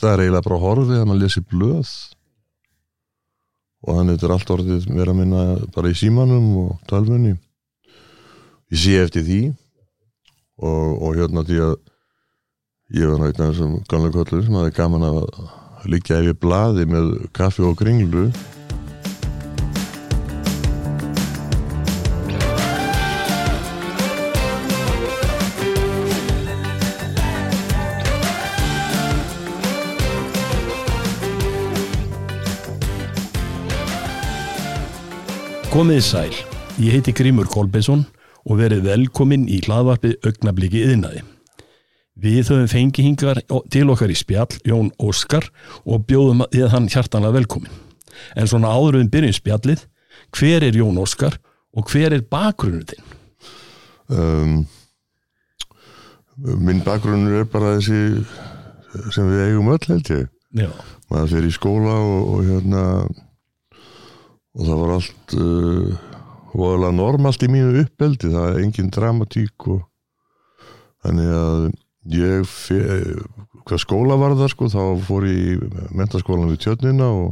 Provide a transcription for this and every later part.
það er eiginlega bara horfið að maður lesi blöð. Og þannig þetta er allt orðið vera að minna bara í símanum og talfunni ég sé eftir því. Og, og hérna því að ég var náttúrulega þessum gamla kollur sem hafði gaman að líka yfir blaði með kaffi og kringlu Komið sæl, ég heiti Grímur Kolbeinsson og verið velkomin í hlaðvarpið augnabliki yðnaði. Við höfum fengið hingar til okkar í spjall Jón Óskar og bjóðum að hann hjartanlega velkomin. En svona áður við byrjum spjallið, hver er Jón Óskar og hver er bakgrunnur þinn? um, minn bakgrunnur er bara þessi sem við eigum öll held ég Já, maður fyrir í skóla og, og hérna og það var allt uh, voðalega normalt í mínu uppeldi. Það er engin dramatík og þannig að ég hvað skóla var það sko þá fór ég í mentaskólan við tjörnina og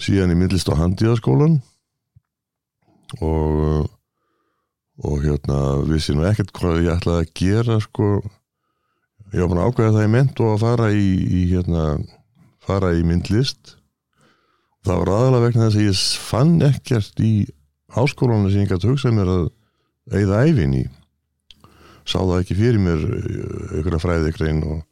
síðan í myndlist á handíðaskólan og og hérna vissi nú ekkert hvað ég ætlaði að gera sko. Ég var búin að ákveða það í ment og að fara í, í hérna fara í myndlist það var aðalega vegna þess að ég fann ekkert í háskólanum sem ég gæti hugsað mér að eigða æfin í. Sá það ekki fyrir mér einhverja fræðikrein og,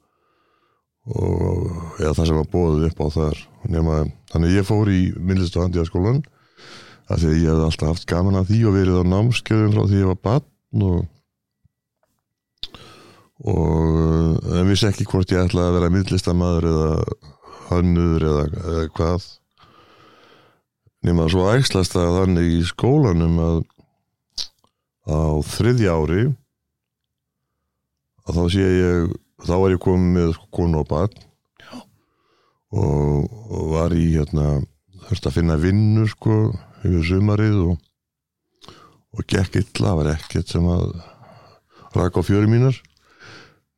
og eða það sem var bóðið upp á þar. Nema, þannig að ég fór í myndlist og handíðaskólan af því að ég hef alltaf haft gaman að því og verið á námskeiðum frá því ég var barn og og en vissi ekki hvort ég ætlaði að vera myndlistamæður eða hannur eða, eða hvað nema svo ægslast það þannig í skólanum að á þriðja ári að þá sé ég þá var ég komið með sko, konu og barn. Og, og var í hérna þurfti að finna vinnu sko yfir sumarið og og gekk illa, það var ekkert sem að raka á fjöri mínar.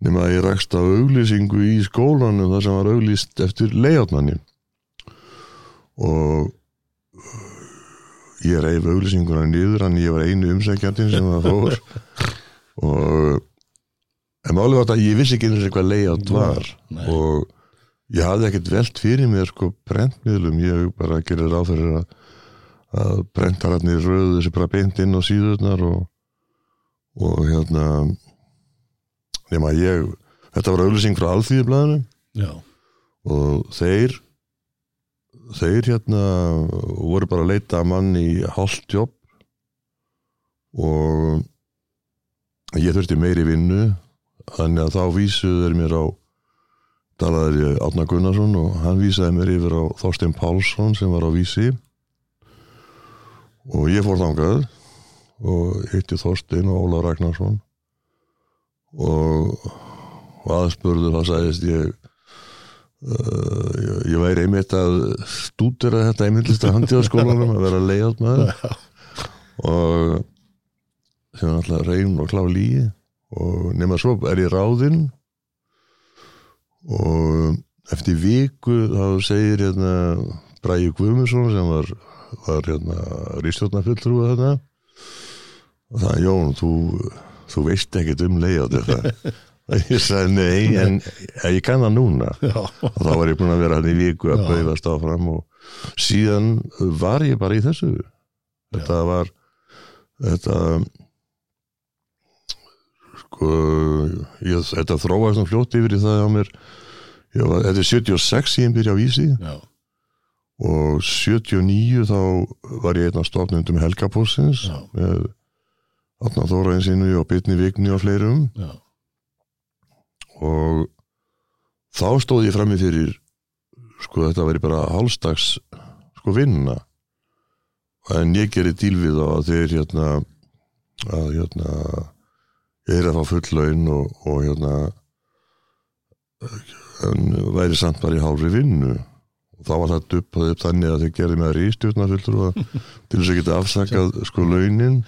Nema að ég rakst á auglýsingu í skólanum þar sem var auglýst eftir leiðátmanni og ég reyf auglýsinguna niður en ég var einu umsækjandinn sem það fór. Og en málið var þetta að ég vissi ekki eins og hvað leiðátt var. Nei. og ég hafði ekkert velt fyrir mér sko brentmiðlum, ég bara gerir ráð fyrir að, að brentararnir röðu þessi bara beint inn á síðurnar og, og hérna nema ég þetta var auðlýsing frá alþýðiblaðinu og þeir þeir hérna voru bara að leita að mann í hálft jobb og ég þurfti meiri vinnu þannig að þá vísuðu þeir mér á talaður ég Átna Gunnarsson og hann vísaði mér yfir á Þorstein Pálsson sem var á vísi. Og ég fór þangað og hitti Þorstein og Óla Ragnarsson og, og aðspurðu það sagðist ég Uh, ég, væri einmitt að stúdera þetta einmittist að handjáðskólanum að vera leiðátt maður. Og sem er alltaf reyn og klá líi og nema svo er ég ráðinn. Og eftir viku þá segir hérna Bræði Guðmundsson sem var, var hérna rístjórnafulltrúið þarna og það Jón, þú, þú veist ekkert um leiðátt þetta ég sagði nei en ég kann það núna. Já, og þá var ég búin að vera hann í viku að Já. bauðast áfram og síðan var ég bara í þessu. Þetta var þetta sko ég, þetta þróaði svona fljótt yfir í það á mér. Ég var, þetta er 76 ég byrja á vísi já, og 79 þá var ég einn af stofnundum Helgapossins já, með Átna Þóraðinsinnu og Bitni Vigni og fleirum. Já, og þá stóð ég frammi fyrir sko þetta væri bara hálfstags sko vinna en ég gerir til við þá að þeir hérna að hérna ég er að fá full laun og, og hérna en væri samt bara í hálfri vinnu. Og þá var það duppað upp þannig að þeir gerði með rístjórna fullur til þess að geta afsakað sko launin.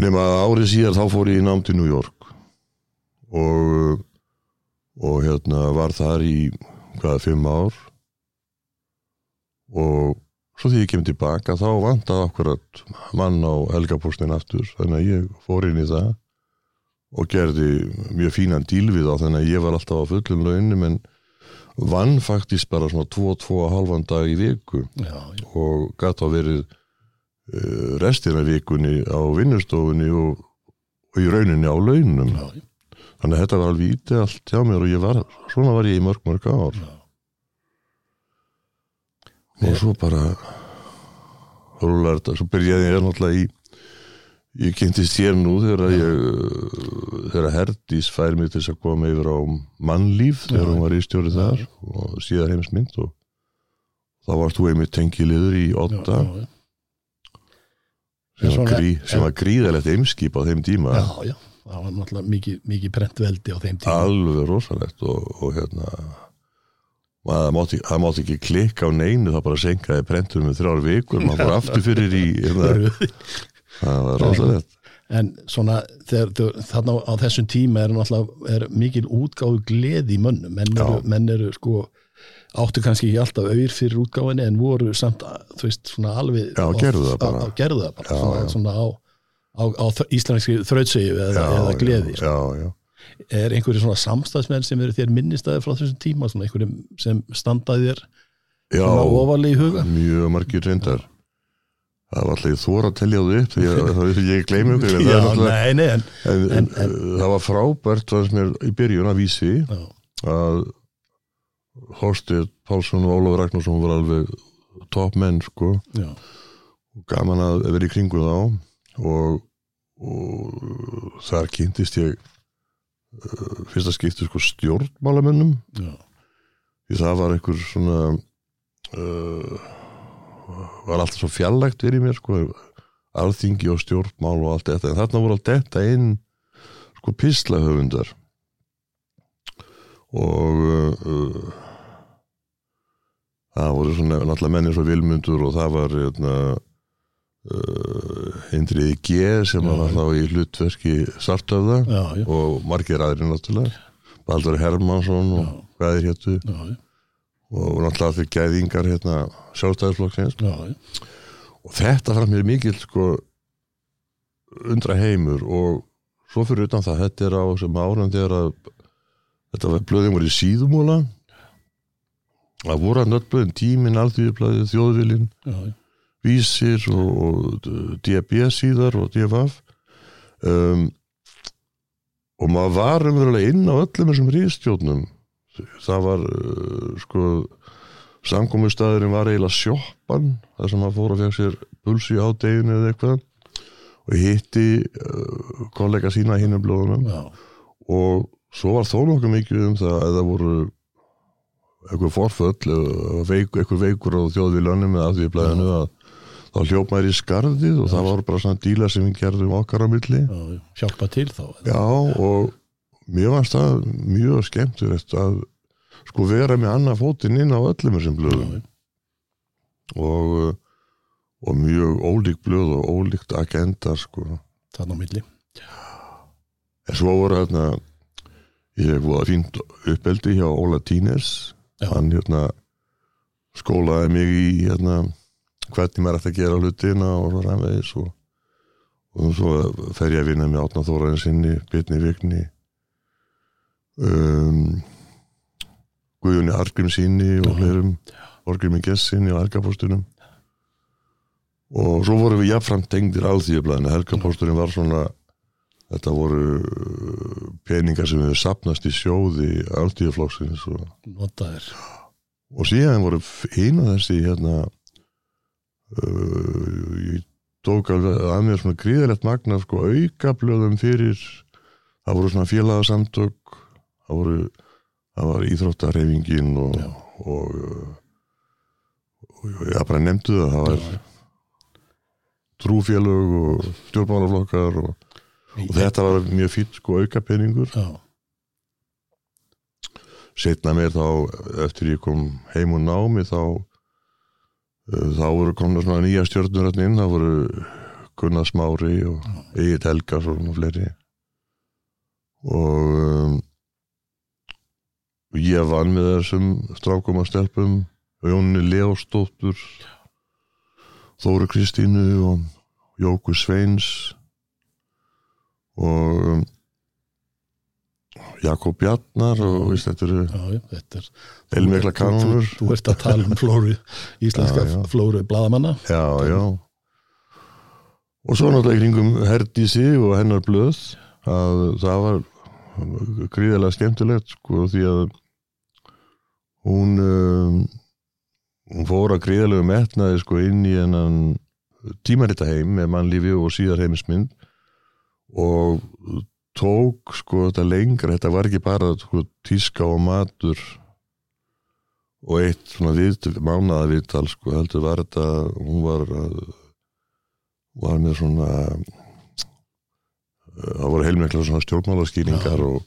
Nema árið síðar þá fór ég í nám til New York og og hérna var þar í hvaða fimm ár. Og svo því ég kem tilbaka þá vantaði akkurat mann á helgapústin aftur þannig að ég fór inn í það og gerði mjög fínan díl við þá þannig að ég var alltaf á fullum launum en vann faktist bara svona 2-2,5 dag í viku já, já, og gæti að verið uh, restina vikunni á vinnustofunni og, og í rauninni á launum. Já, já, þannig að þetta var alveg ítið allt hjá mér og ég var, svona var ég í mörg mörg ár já. og svo bara rúlar þetta, svo byrjaði ég náttúrulega í ég kynntist hér nú þegar ég þegar Herdís fær mig til að koma yfir á mannlíf þegar Já. hún var í stjórið þar og síðar heimsmynd og þá varst þú einmitt tengiliður í já, Otta já, já. sem, sem var gríðalegt eimskip á þeim tíma já, já, það var náttúrulega mikið, mikið prentveldi á þeim tíma. Alveg rosalegt og, og hérna maður mátti, það mátti ekki klikka á neinu það bara senkaði prentur með þrjár vikur maður fór aftur fyrir í hérna, það var rosalegt. En svona þarna á þessum tíma er náttúrulega er mikil útgáfu gleði í mönnum. Menn eru, menn eru sko áttu kannski ekki alltaf auður fyrir útgáfinni en voru samt, þú veist, svona alveg Já, gerðu það bara. á, á, gerðu það bara. Já, svona, já. svona á, á, á íslenski þrautsegju eða, eða gleði sko. já, já. er einhverju svona samstæðsmenn sem eru þér minnistæði frá þessum tíma, svona einhverjum sem standaði þér já. svona ofalega í huga? Mjög margir reyndar. Það var alltaf þóra að telja þú upp því að það er ég gleymi ykkur. En, það, Já, er náttúrulega- nei, nei, en, en, en, en- það var frábært fannst mér í byrjun að vísi já, að Þorstið Pálsson og Ólafur Ragnarsson var alveg topp menn sko. Já, og gaman að vera í kringu þá og, og þar kynntist ég uh, fyrsta skipti sko stjórnmálamönnum. Já, því það var einhver svona uh, var alltaf svo fjallægt verið mér sko alþingi og stjórnmál og allt þetta. En þarna voru alltaf þetta inn sko pislahöfundar og uh, uh, það voru svona náttúrulega menni svo vilmundur og það var hérna uh, Indriði G sem Já, var þá í hlutverki Sartöfða já, já, og margir aðri náttúrulega. Baldur Hermansson og Já. hvað er héttu og náttúrulega allir gæðingar hérna sjálfstæðisflokksins. Já, já. og þetta fram mér mikil sko undra heimur og svo fyrir utan það þetta er á sem árum þegar að þetta var blöðin voru í síðumóla það voru að nöttblöðin tímin, alþýðublaðið, þjóðvilin já, já. Vísir og, DB síðar og DFF um, og maður var umverulega inn á öllum þessum ríðstjónum það var uh, sko samkomustæðurinn var eiginlega sjoppan þar sem maður fór að fekk sér pulsi á deginu eða eitthvað. Og hitti uh, kollega sína hinn um blóðunum. Já. og svo var þó nokkuð mikið um það að það voru eitthvað forföll eitthvað veikur á þjóðvílanum eða að því blæðinu að þá hljóp maður í skarðið og það var bara svona díla sem við gerðum okkar á milli. Já, já. hjálpa til þá já og mér varst það mjög skemmtilegt að sko vera með annað fótinn inn á öllum þessum blöðum. Já, og, og mjög ólík blöð og ólíkt agenda sko. Þarna á milli. En svo voru hérna ég hef voða fínt uppeldi hjá Óla Tínes. Já. hann hérna skólaði mig í hérna hvernig maður ætti að gera hlutina og ræðvegis og, og svo fer ég að vinna með Átna Þóraðin sinni Bitni Vigni um, Guðjunni Argrim sinni og Já. fleirum Orgrimmi Gessinni og Helgapóstunum og svo vorum við jafnframt tengdir alþýðublaðinu. Helgapósturinn var svona þetta voru uh, peningar sem við sapnast í sjóði alþýðuflokksins og notaðir. og síðan voru eina þessi hérna uh, ég tók alveg að mér svona gríðilegt magna sko aukablöðum fyrir það voru svona félagasamtök það voru það var íþróttareyfingin og, Já. og, og ég bara nefndu það það var trúfélög og stjórnmálaflokkar og, og þetta var mjög fýtt sko aukapeningur. Já, setna mér þá eftir ég kom heim og námi þá þá voru komna svona nýja stjórnur inn, það voru Gunnar Smári og Egil Helgason og fleiri. Og um, og ég vann með þessum strákum og stelpum Jónni Leóstóttur Þóru Kristínu og Jóku Sveins. Og um, Jakob Bjarnar og veist, þetta eru er heilmikla þú, þú, ert að tala um flóru íslenska Já, já. flóru bladamanna já, já. Og svo náttúrulega kringum Herdísi og hennar blöð að það var gríðilega skemmtilegt sko því að hún um, hún fór að gríðilegu metnaði sko inn í hennan tímarita heim með mannlífi og síðar heimismynd og tók sko þetta lengra, þetta var ekki bara sko, tíska og matur og eitt svona viðt, mánaða viðtal sko, heldur var þetta hún var að- var með svona það voru heilmikla svona stjórnmálaskýringar og,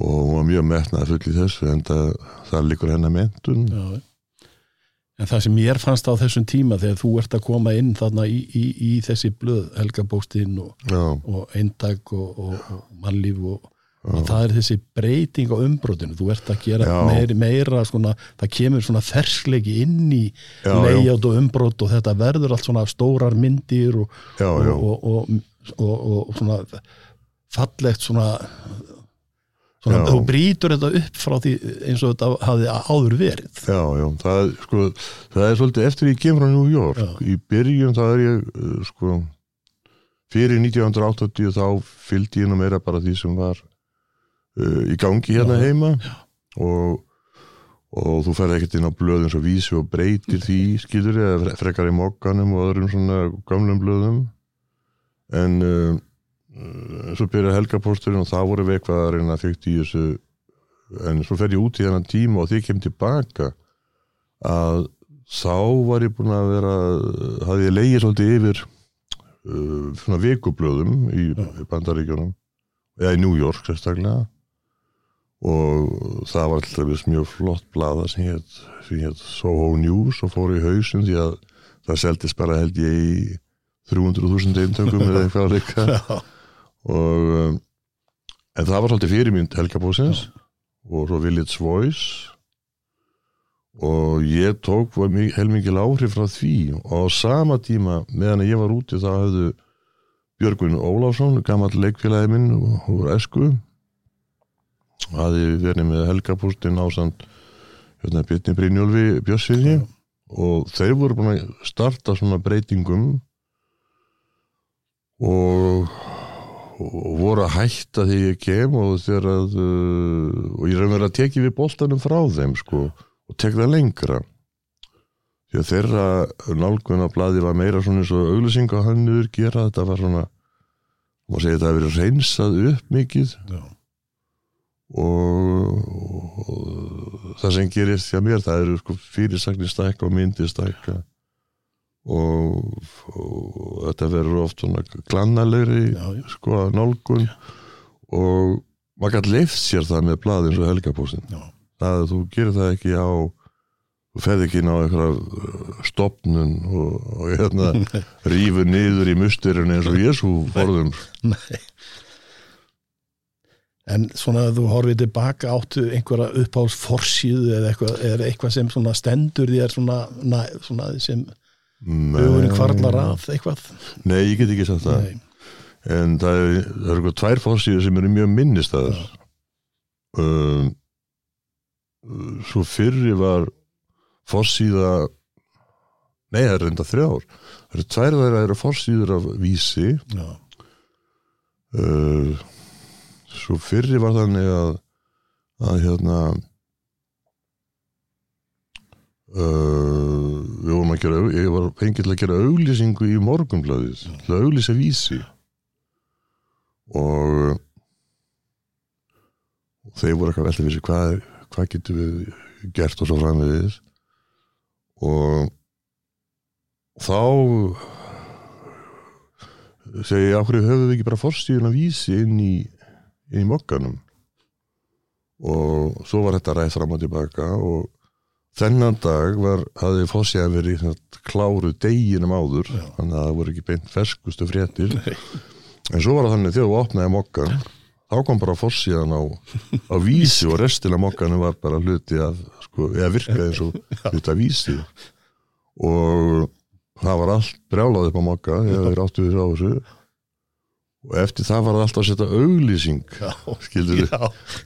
og hún var mjög metnaði full í þessu en það, það líkur hennar mentun. Já. En það sem mér fannst á þessum tíma þegar þú ert að koma inn þarna í, í, í þessi blöð helgabóstinn og, og eintak og, og, og mannlíf og að það er þessi breyting á umbrotinu þú ert að gera meira, meira svona, það kemur svona fersleiki inn í Já, leiðjátt og umbrot og þetta verður allt svona stórar myndir og, já, já, og, og, og, og, og svona fallegt svona svona Já. þú brýtur þetta upp frá því eins og þetta hafði áður verið já, já það, sko, það er svolítið eftir ég kemur á New York Já. í byrjun það er ég uh, sko fyrir 1980 þá fylgdi ég nú meira bara því sem var uh, í gangi hérna Já. heima og, og þú ferð ekkert inn á blöðum svo vísi og breytir því skilur eða frekar í mokkanum og öðrum svona gamlum blöðum en uh, uh, svo byrja helgapósturinn og það voru veikvaðarinn að fyrkt í þessu. En svo fer ég út í þennan tíma og því kem tilbaka að þá var ég búin að vera hafði ég leigið svolítið yfir uh, svona vikublöðum í, í bandaríkjunum eða í New York sérstaklega. Og það var alltaf mjög flott blaða sem hétt hétt Soho News og fór í hausin því að það seldist bara held ég í 300.000 eintökum eða eitthvað líka og um, en það var svolítið fyrirmynd Helgabósins og svo Village Voice. Og ég tók heilmikil áhrif frá því. Og á sama tíma meðan ég var úti þá hafðu Björgvin Ólafsson, gammal leikfélagi minn úr Esku hafði verið með Helgabóstin ásand hérna, Byrni Brynjólfi Bjössinni Já. og þeir voru búin að starta svona breytingum. Og og voru að hætta því ég kem og þegar að uh, og ég raun verið að teki við boltanum frá þeim sko og tek það lengra. Því að þeirra nálgun á blaði var meira svona eins og auglýsinga hannuður gera þetta var svona má segja þetta að verið reynsað upp mikið. Já, og, og það sem gerist hjá mér það eru sko fyrirsagnir stækka og myndir stækka og, og þetta verður oft svona glannalegri já, já, sko nálgun. Og maður gæti leift sér það með blaði eins og helgapósin. Já. það þú gerir það ekki á þú ferð ekki inn á eitthvað stopnun og, og hérna rífur niður í musturinn eins og Jésu forðum. Nei. En svona að þú horfið tilbaka áttu einhverja uppáhalds forsíðu eða eitthvað, eitthvað sem stendur þér svona, næ, svona sem hugurinn kvarlar að eitthvað? Nei, ég get ekki sagt það. Nei. en það er, það er eitthvað tvær fórsíður sem eru mjög minnistæðar um, svo fyrri var fórsíða nei, það er reynda þrjár. Það eru tvær þeirra eru fórsíður af vísi. Já, uh, svo fyrri var þannig að að hérna uh, við vorum að gera ég var fengið til að gera auglýsingu í morgunblæðið til að auglýsa vísi. Og og þeir voru eitthvað fyrir sig hvað, hvað getum við gert? Og svo framvegis. Og þá segi ég, áhverju höfum við ekki bara forstíðun að vísi inn í, inn í mokkanum og svo var þetta ræð fram og tilbaka og þennan dag var, hafði fórsíðan verið svona kláru deginum áður Já. þannig að það voru ekki beint ferskustu fréttir. Nei. en svo var það þannig þegar þú opnaði mokkan þá kom bara fossíðan á, á vísi og restin af mokkanum var bara hluti af sko, eða virkaði eins og hluti af vísi. Og það var allt brjálað upp á mokka þegar þeir áttu þessu á þessu. Og eftir það var það alltaf að setja auglýsing skildur já,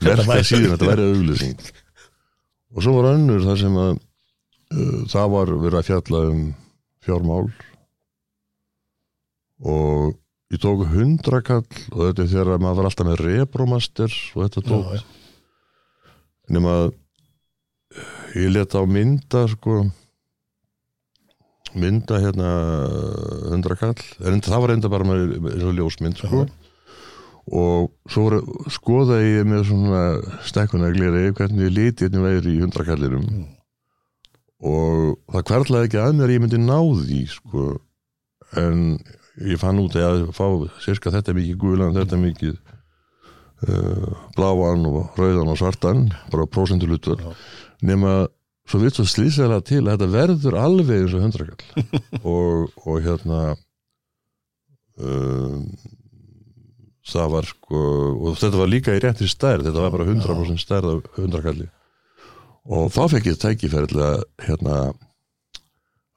verka síðan að þetta væri auglýsing og svo var önnur þar sem að uh, það var verið að fjalla um fjármál. Og ég tók hundrakall og þetta er þegar maður var alltaf með rebromaster og þetta tók. já. nema að ég leta á mynda sko mynda hérna hundrakall, en það var enda bara með ljósmynd sko og svo skoðaði ég með svona stekkunagleri hvernig litirni væri í hundrakallinum Mm. og það hverlaði ekki að mér ég myndi ná því sko en ég fann út að fá sirka þetta mikið gulan, þetta mikið uh, bláan og rauðan og svartan, bara prósentulutur Já. nema svo vitt svo slýsæðlega til að þetta verður alveg eins og hundrakall og, og hérna um, það var sko og þetta var líka í réttri stærð þetta var bara 100% stærð af hundrakalli og þá fekk ég tækifæri til að hérna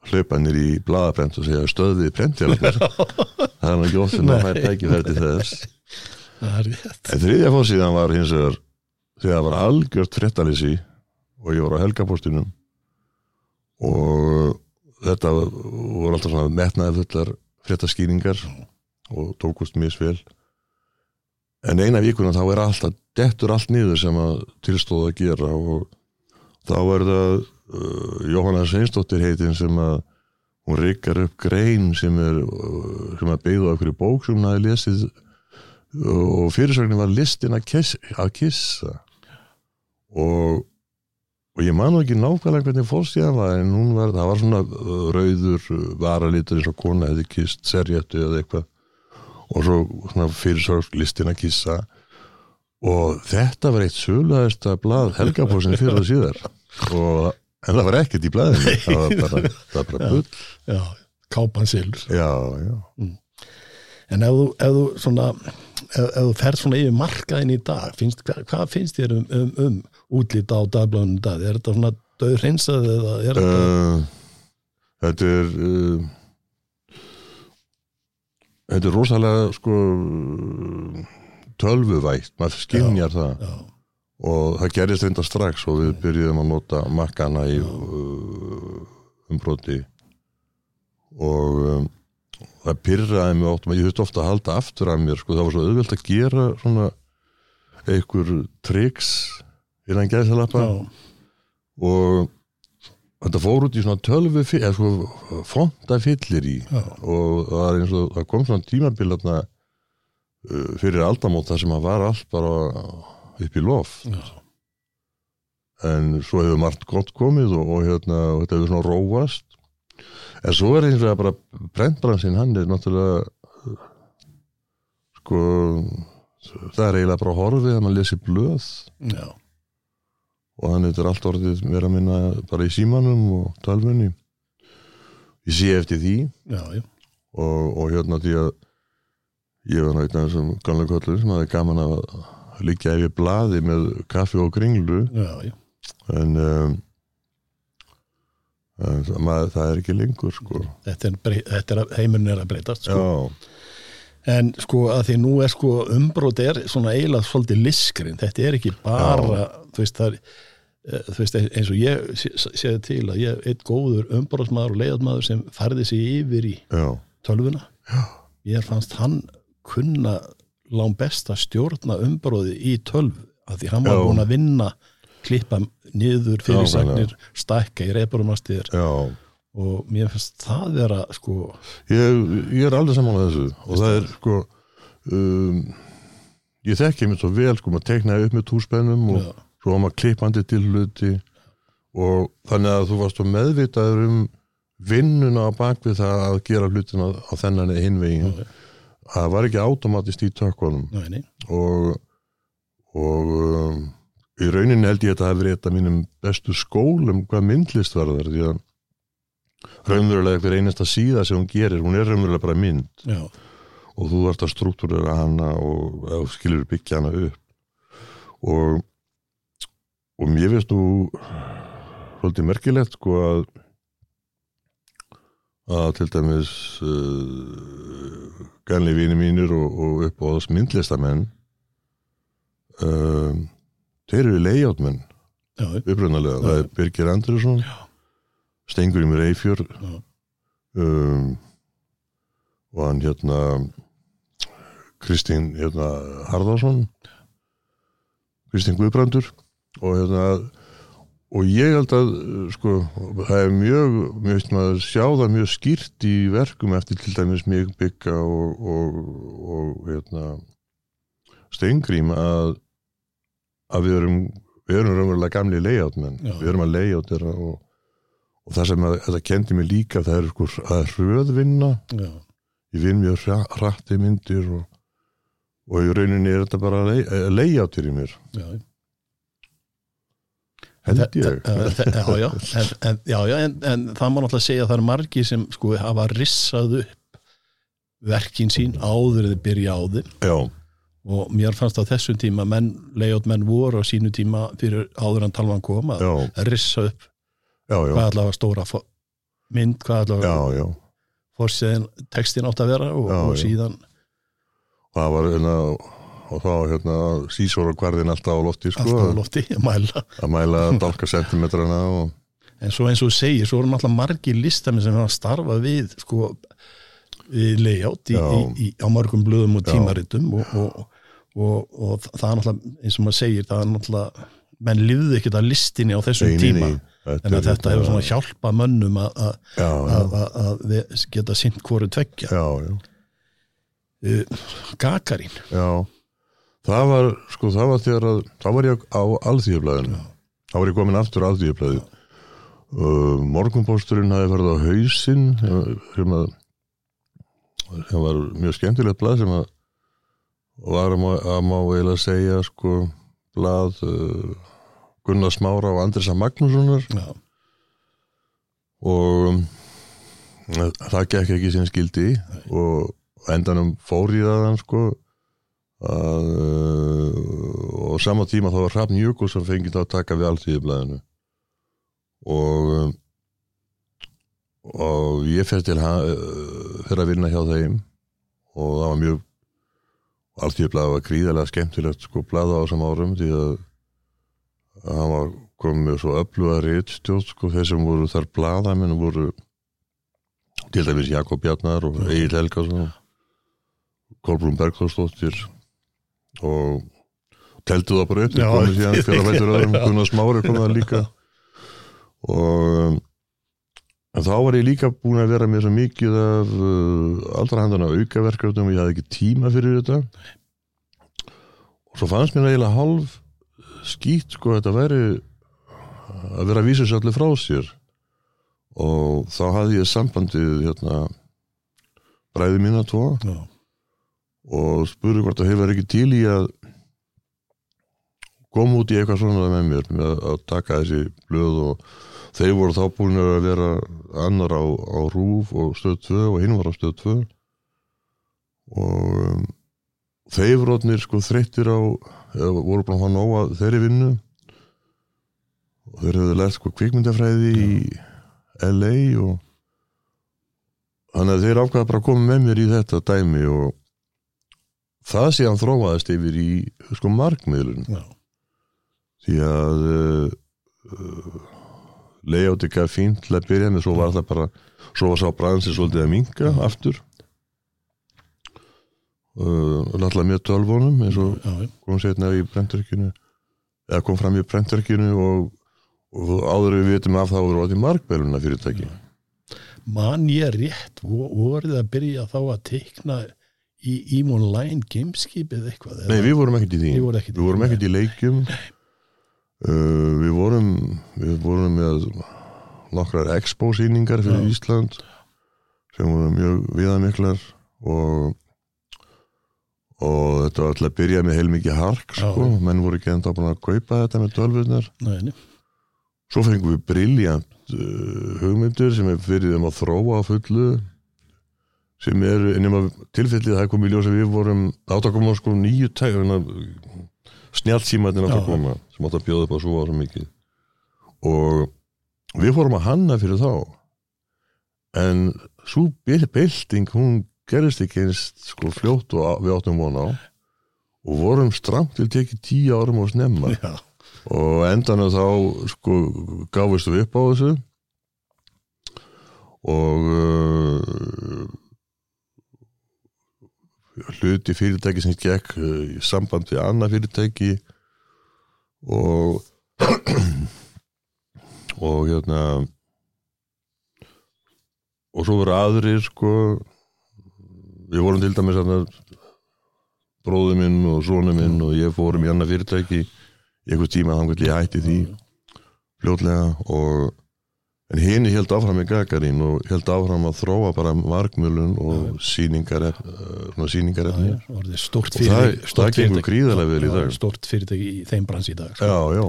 hlaupa nýr í blaðabrent og segja stöðið prentjalarnir það er nú ekki sem að þess. Það er rétt. En þriðja fórsíðan var hins vegar þegar það var algjört fréttalýsi og ég var á helgapostinum og þetta voru alltaf svona metnaði fullar fréttaskýringar og tókust misvel en eina vikuna þá er alltaf dettur allt niður sem að tilstóða að gera og þá er það uh, Jóhanna Sveinsdóttir heitin sem að hún rikkar upp grein sem er uh, sem að beigða okkur í bók sem hún hafi lesið og fyrirsögnin var listin að kissa, að kissa. Og, og ég man nú ekki nákvæmlega hvernig fórstíðan var en hún var, það var svona uh, rauður uh, varalitur eins og kona hefði kist serjettu eða eitthvað og svo svona fyrirsögn listin að kissa. Og þetta var eitt söluðasta blað helgapósin fyrir og síðar. Og, en það var ekkert í blaðinu. Það var bara, það var bara bull. Já, kápan silur já, já, en ef þú, ef þú svona ef, ef þú ferð svona yfir markaðin í dag finnst, hvað, hvað finnst þér um, um, um útlita á dagblæðunum í dag? Er þetta svona döð hreinsað eða er þetta uh, þetta er uh, þetta er rosalega sko tölvuvægt, maður skynjar það. já, og það gerist reynda strax og við byrjuðum að nota makkana í uh, umbroti. Og um, það pyrraði mig ótt ég þurfti ofta að halda aftur af mér sko, það var svo auðvelt að gera svona einhver triks innan gæðsalappa og þetta fór út í svona tölvu eða fonta fyllir í já, og það, er eins og, það kom svona tímabil þarna, uh, fyrir aldamót þar sem að var allt bara upp í lof já, en svo hefur margt gott komið og, og, hérna, og þetta hefur svona róast. En svo er eins og bara brentbransinn hann er náttúrulega uh, sko það er eiginlega bara horfið að maður lesi blöð. Já, og hann er allt orðið vera að minna bara í símanum og tölvunni. Ég sé eftir því. Já, já, og, og hérna því að ég var náttúrulega þessum gamla kollur sem hafði gaman að liggja yfir blaði með kaffi og kringlu já, en um, en maður, það er ekki lengur sko. Þetta er, er heimurinn er að breytast sko. já, en sko að því nú er sko umbrót er svona eiginlega svolítið liskrin þetta er ekki bara þú veist, er, eh, þú veist eins og ég sé- séð til að ég er eitt góður umbrótsmaður og leiðatmaður sem færði sig yfir í já, tölvuna Já. ég fannst hann kunna lán best að stjórna umbróði í tölvu að því hann var búin að vinna klippa niður fyrirsagnir stækka í reyparumastir já og mér finnst það vera sko ég, ég er alveg saman að þessu. Og það er sko um, ég þekki mér svo vel sko maður teknaði upp með túspennum og já, svo var maður klippandi til hluti. Og þannig að þú varst meðvitaður um vinnuna á bakvið það að gera hlutina á þennan eða hinvegin Já. það var ekki automatist í tökkunum. Og og um, í rauninni held ég að þetta hafi verið eitt af mínum bestu skólum hvað myndlist varðar því að raunverulega hver einasta síða sem hún gerir, hún er raunverulega bara mynd. Já, og þú ert að struktúrera hana og, og skilur byggja hana upp. Og og mér finnst þú svolítið merkilegt sko að að til dæmis uh, ganli vini mínir og, og upp á þess myndlistamenn uh, þeir eru leiðjáttmenn já, upprunalega, Já. það er Birgir Andresson Stengur í mér Eifjör Já. um, og hann hérna Kristín hérna Harðarsson Kristín Guðbrandur og hérna og ég held að sko það er mjög, mjög sjá það mjög skýrt í verkum eftir til dæmis mig bygga og, og, og hérna steingrím að að við erum við erum raunverulega gamli layoutmenn Já. við erum að þeirra og, og það sem að, þetta kendi mig líka það er sko það er hröðvinna. Já, ég vinn mjög í myndir og, og í rauninni er þetta bara lay- eh, í mér. Já, held ég. þe- þe- já, já, en, en, já, já en, en það má náttúrulega segja að það er margi sem sko hafa rissað upp verkin sín áður eða byrja á þeim. Já, og mér fannst á þessum tíma menn, layout menn voru á sínu tíma fyrir áður en talvan kom að rissa upp já, já, hvað allavega stóra mynd, hvað allavega fórsiðin textin átt að vera og, og síðan það var hérna og þá hérna sísóra hverðin alltaf á lofti sko, alltaf á lofti að mæla. Að mæla dalka sentimetrana og en svo eins og segir, svo eru náttúrulega margir listamenn sem hafa starfað við sko við layout í, í, í, á mörgum blöðum og tímaritum og, og, og, og það er náttúrulega, eins og maður segir það er náttúrulega, menn lifðu ekkert að listinni á þessum nei, tíma þetta en að þetta hefur svona hjálpað mönnum að, geta sint hvoru tveggja. Já, já, uh, Gagarín já. Það var, sko, það var þegar að það var ég á alþýðublaðinu. Þá var ég komin aftur á alþýðublaðinu uh, morgunpósturinn hafi farið á hausinn sem að sem var mjög skemmtilegt blað sem að var að má, að má eiginlega segja sko blað uh, Gunnar Smára og Andrisa Magnússonar. Já, og um, það gekk ekki sem skildi og á endanum fór ég það sko að, uh, og sama tíma þá var Hrafn Jökuls sem fengið þá að taka við alltíðublaðinu og um, og ég fer til uh, fyrir að vinna hjá þeim. Og það var mjög alltíðublaði var gríðarlega skemmtilegt sko blaða á þessum árum því að að hann var komið svo öfluga réttstjóð sko. Þeir sem voru þar blaðamenn voru til dæmis Jakob Bjarnar og Egil Helgason Kolbrún Bergþórsdóttir og teltu það bara upp Já, komið síðan fyrir að veitur öðrum. Gunnar Smári kom það líka. Og um, en þá var ég líka búin að vera með svo mikið af uh, allra handana aukaverkefnum og ég hafði ekki tíma fyrir þetta. Og svo fannst mér eiginlega hálf skýtt sko þetta væri að vera að vísa sér allir frá sér. Og þá hafði ég sambandið hérna bræði mína tvo. Já, og spurði hvort það hefur ekki til í að koma út í eitthvað svona með mér með að taka þessi blöð og þeir voru þá búin að vera annar á, á Rúf og stöð 2 og hinn var á stöð 2 og um, þeir orðnir sko þreyttir á eða voru búin að hafa nóga þeirri vinnu. Og þeir hefðu lært sko kvikmyndafræði í LA og þannig að þeir ákvaða bara að koma með mér í þetta dæmi og það síðan þróaðist yfir í sko markmiðlun. Já, því að uh, uh, layout ekki að fínt til að byrja með svo var það bara svo var sá bransi svolítið að minka aftur náttúrulega mjög tölvunum eins og kom setna í brentverkinu eða kom fram í brentverkinu og, og áður við vitum af það voru átti markbæluna fyrirtæki man ég rétt vo- voruð að byrja þá að teikna í Ímon Line gameskip eða eitthvað Nei, við vorum ekkert í því. Í Við vorum ekkert í leikjum. Uh, Við vorum við vorum með nokkrar expo-sýningar fyrir Já. Ísland sem voru mjög viðamiklar og og þetta var alltaf að byrja með heilmikið hark Já. sko, menn voru ekki enda búin að kaupa þetta með tölvurnar. Svo fengum við briljant uh, hugmyndir sem við fyrir þeim að þróa á fullu sem er, nema tilfellið það kom í ljós að við vorum átt að koma sko nýju tæk snjálfsímatin átt Já. að koma sem átt að bjóða upp á svo ára mikið. Og við fórum að hanna fyrir þá. En svo bylting hún gerist ekki eins sko fljótt og við áttum vona á. Og vorum stramt til tekið tíu árum og snemma. Já, og endan þá sko gáfist við upp á þessu. Og uh, hluti fyrirtæki sem gekk uh, í samband við annað fyrirtæki. Og og hérna og svo voru aðrir sko við vorum til dæmis hérna bróðu minn og sonu minn og ég fórum í annað fyrirtæki í einhver tíma þannig að ég hætti því fljótlega. Og en hini held áfram í Gagarín og held áfram að þróa bara markmjölun og síningar svona síningar já, já, og það, það gengur gríðarlega vel í dag. stórt fyrirtæki í þeim brans í dag sko. já, já.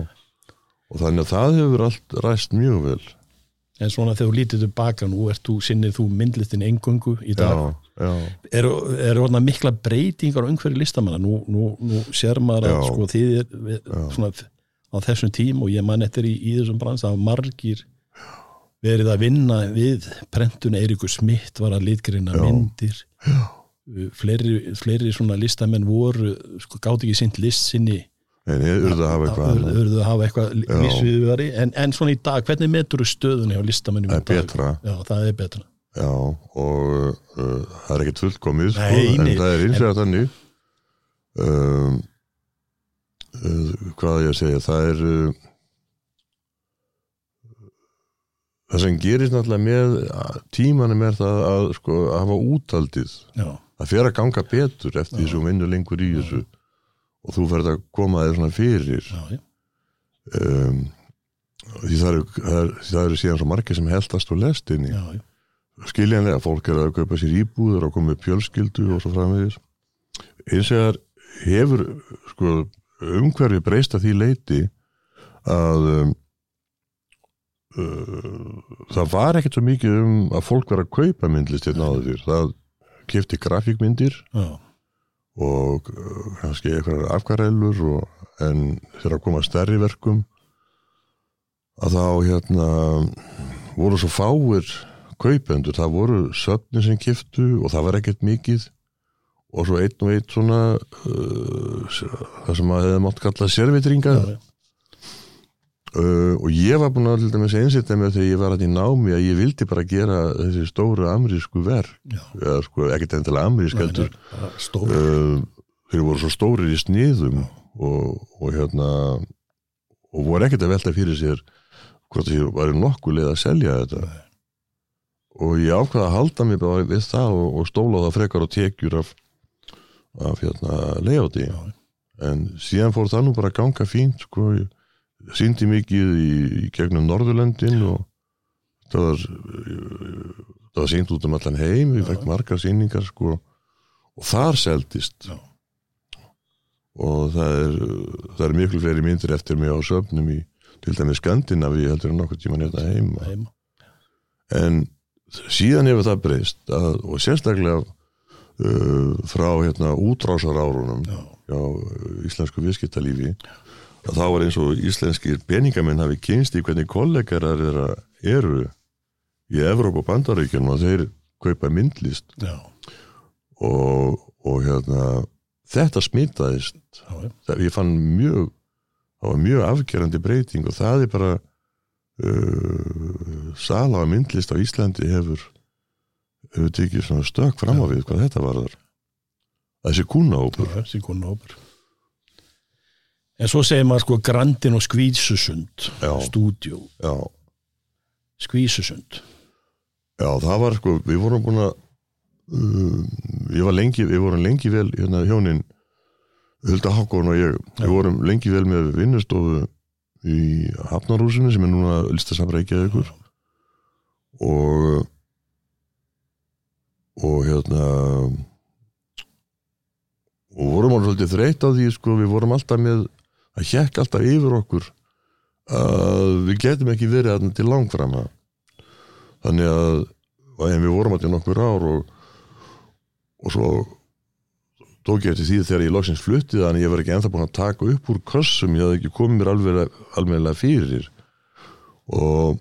Og þannig að það hefur allt ræst mjög vel en svona þegar þú lítið tilbaka nú þú, sinnið þú myndlistin engöngu í dag. Eru er orðna mikla breytingar á umhverju listamanna? Nú, nú, nú sér maður að sko, þið er við, svona, á þessum tím og ég man eftir í, í þessum brans að margir verið að vinna við prentun Eiríkur Smitt var að litgreina myndir. Fleiri, fleiri svona listamenn voru sko, gátt ekki sint list sinni en ég urðu að hafa eitthvað annað. urðu að hafa eitthvað Já. lífsviðvari en, en svona í dag, hvernig metur þú stöðunni á listamennum í dag? Já, það er betra já, og uh, það er ekkert fullkomið sko, Nei, en nei. það er eins og þannig um, uh, hvað ég að segja það er uh, það sem gerist náttúrulega með tímanum er það að sko, að hafa útaldið Já, það fer að ganga betur eftir því sem vinnur lengur í þessu og þú ferð að koma þér svona fyrir. Já, já, um, því það eru, það eru, síðan svo margir sem heldast og lest inn í. Já, skiljanlega, fólk er að kaupa sér íbúður og koma með pjölskyldu og svo framvegis. Eins og það hefur sko, umhverfi breyst að því leiti að um, uh, það var ekkert svo mikið um að fólk var að kaupa myndlist hérna áður fyrir það kefti grafíkmyndir. Já. Og uh, kannski eitthvað afkvarælur og, en þegar að koma stærri verkum að þá hérna voru svo fáir kaupendur, það voru söfni sem kiftu og það var ekkert mikið. Og svo einn og einn svona uh, það sem að hefði mátt kalla servitringa já, já. Uh, og ég var búin að til dæmis einsýtta með þegar ég var að í námi að ég vildi bara gera þessi stóru amerísku verk. Eða sko ekkert endilega amerísk heldur. uh, þeir voru svo stórir í sniðum og, og hérna og voru ekkert að velta fyrir sér hvort því var nokkuð leið að selja þetta. Nei. og ég ákvaða að halda mig bara við það og, og stóla það frekar og tekjur af, af hérna leiðáti en síðan fór það nú bara að ganga fínt sko, ég síndi mikið í, í gegnum Norðurlöndin og það var það var sínt út um allan heim við fekk margar síningar sko og þar seldist. Já. og það er það er miklu fleiri myndir eftir mig á söfnum í til dæmis Skandinavi heldur en nokkuð tíma nefna heima. heima. En síðan hefur það breyst að, og sérstaklega uh, frá hérna útrásar árunum Já, hjá uh, íslensku viðskiptalífi að þá var eins og íslenskir peningamenn hafi kynst í hvernig kollegarar þeirra eru í Evróp og Bandaríkjunum og þeir kaupa myndlist. Já, og, og hérna þetta smitaðist. Það, ég fann mjög það var mjög afgerandi breyting og það er bara uh, sala á myndlist á Íslandi hefur hefur tekið svona stök fram á við hvað þetta var þar þessi kúnahópur. Já, síkonnahópur En svo segir maður sko Grandin og Skvísusund já, Skvísusund. Já, það var sko við vorum búin að um, ég var lengi, við vorum lengi vel hérna hjónin Hulda Hákon og ég, Já. við vorum lengi vel með vinnustofu í Hafnarhúsinu sem er núna listasafrækjað ykkur og og hérna og vorum alveg svolítið þreytt á því sko, við vorum alltaf með að hjekk alltaf yfir okkur að við getum ekki verið þarna til langframa. Þannig að en við vorum alltaf nokkur ár og, og svo tók ég eftir því þegar ég loksins fluttið þannig ég var ekki ennþá búin að taka upp úr kössum ég hafði ekki komið mér alveg alveg fyrir. Og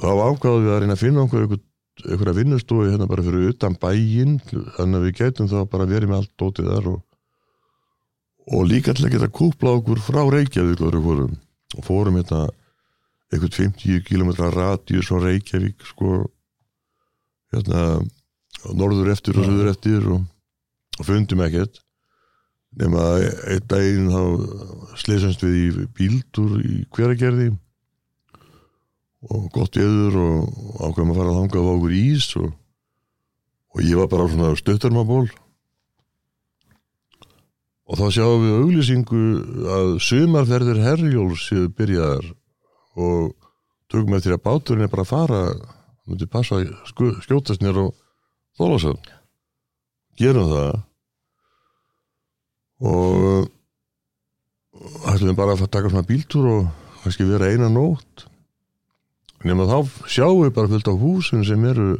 þá ákvaðum við að reyna að finna okkur einhver, einhverja vinnustofi hérna bara fyrir utan bæinn þannig að við getum þá bara verið með allt dótið þar og, og líka til að geta kúpla okkur frá Reykjavík og fórum, fórum hérna einhvern 50 km radíus á Reykjavík sko. Hérna norður eftir og söður eftir og, og fundum ekkert. Nema einn daginn þá sleisast við í bíldur í hveragerði. Og gott viður og ákveðum að fara að þanga á okkur ís og, og ég var bara á svona stöttarmaból og þá sjáum við auglýsingu að sumarferðir herjóls séu byrjaðar og tökum eftir að báturinn er bara að fara myndi passa að skjótast nér og þólasöfn gerum það. Og ætlum bara að taka svona bíltúr og kannski vera eina nótt. Nema þá sjáum við bara fullt á húsin sem eru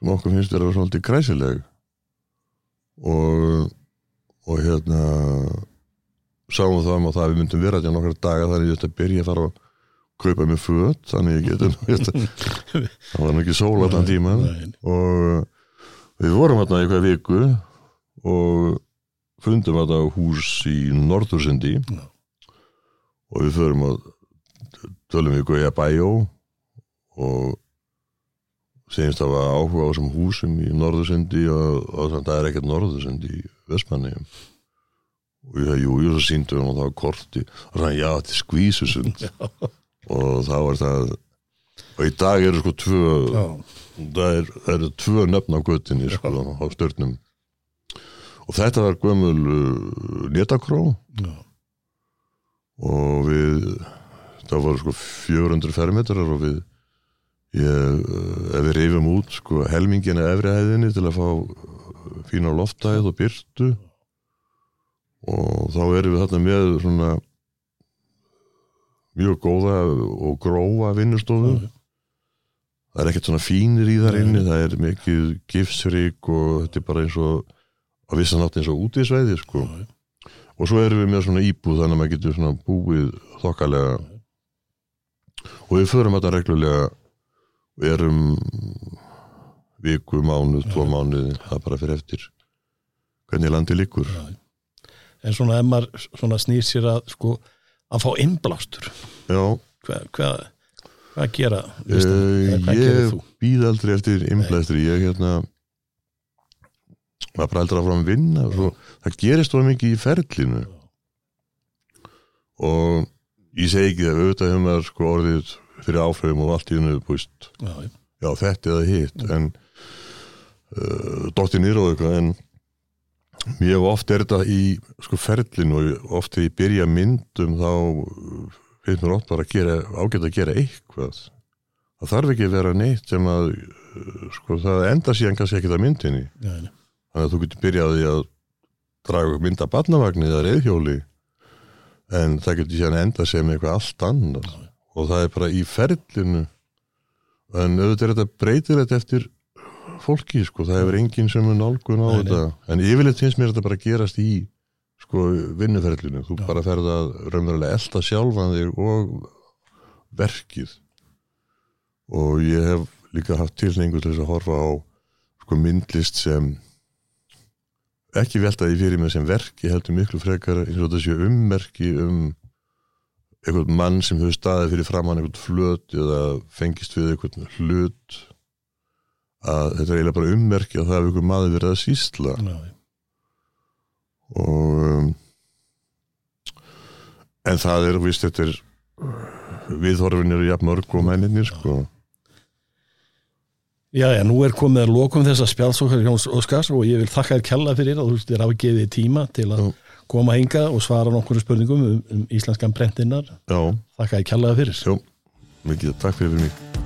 sem okkur finnst vera svolítið kræsileg og og hérna sáum það um að það við myndum vera til nokkar daga þannig að ég ætti að byrja að fara að kaupa mig föt þannig að ég getum það var mikið sól allan tíma og við vorum hérna í eitthvað viku og fundum þetta hús í Norðursundi og við förum að tölum við Guðja Bæjó og segjumst að það var áhuga á þessum húsum í Norðursundi og, og það er ekkert Norðursundi í Vestmanni og ég það, jú, jú, svo síndum og það var korti og það, já, þetta er skvísusund og þá er það og í dag eru sko tvö það eru er tvö nöfn á göttinni sko á störnum og þetta var gömul uh, netakró og við það voru sko 400 fermetrar og við ég, uh, ef við reyfum út sko helmingina efrihæðinni til að fá uh, fína loftæð og byrtu og þá erum við þarna með svona mjög góða og grófa vinnustofu það er ekkert svona fínir í þar inni það er mikið gifsrík og þetta er bara eins og að vissanátt eins og útíðsveiði sko. Já. og svo erum við með svona íbúð þannig að maður getur svona búið þokkalega. Og við förum þetta reglulega og erum viku, mánuð, tvo mánuð það bara fyrir eftir. Hvernig landi líkur Já. En svona ef maður snýr sér að sko að fá innblástur. Hvað hva, hva gera uh, ég býð aldrei eftir innblæstri. Ég hérna maður bara heldur að fram að vinna svo, það gerist of mikið í ferlinu. Og ég segi ekki að auðvitað hefur maður sko orðið fyrir áfröðum og allt í hennu búist já, já. þetta eða hitt en uh, dóttir nýra og eitthvað en mjög oft er þetta í sko ferlinu og oft þegar ég byrja myndum þá finnst mér oft bara að gera ágætt að gera eitthvað. Það þarf ekki að vera neitt sem að uh, sko það enda síðan kannski ekki það myndinni. Já, já. Þannig að þú getur byrjaði að draga mynda barnavagnir eða reyðhjóli en það getur síðan enda sem eitthvað allt annað. ja. Og það er bara í ferlinu. En auðvitað er þetta breytir þetta eftir fólki sko, það hefur enginn sem er nálgun á nei, þetta. nei. en yfirleitt finnst mér þetta bara að gerast í sko vinnuferlinu. Þú ja. bara ferð að raunverulega elda sjálfan þig og verkið. Og ég hef líka haft tilningu til þess að horfa á sko myndlist sem ekki veltaði fyrir mig sem verki heldur miklu frekar eins og þessi ummerki um einhvern mann sem hefur staðið fyrir framann einhvern flöt eða fengist við einhvern hlut að þetta er eiginlega bara ummerki að það hefur einhvern maður verið að sísla Nei. og um, en það er vist þetta er viðhorfinir og jafn mörg og menninir sko. Já, já, nú er komið að lokum þessa spjálsókar Jóns Óskars og ég vil þakka þér kella fyrir að þú þér afgeðið tíma til að koma hinga og svara nokkur spurningum um, um íslenskan brentinnar. Já. Þakka þér kellaði fyrir. Já, mikið takk fyrir mig.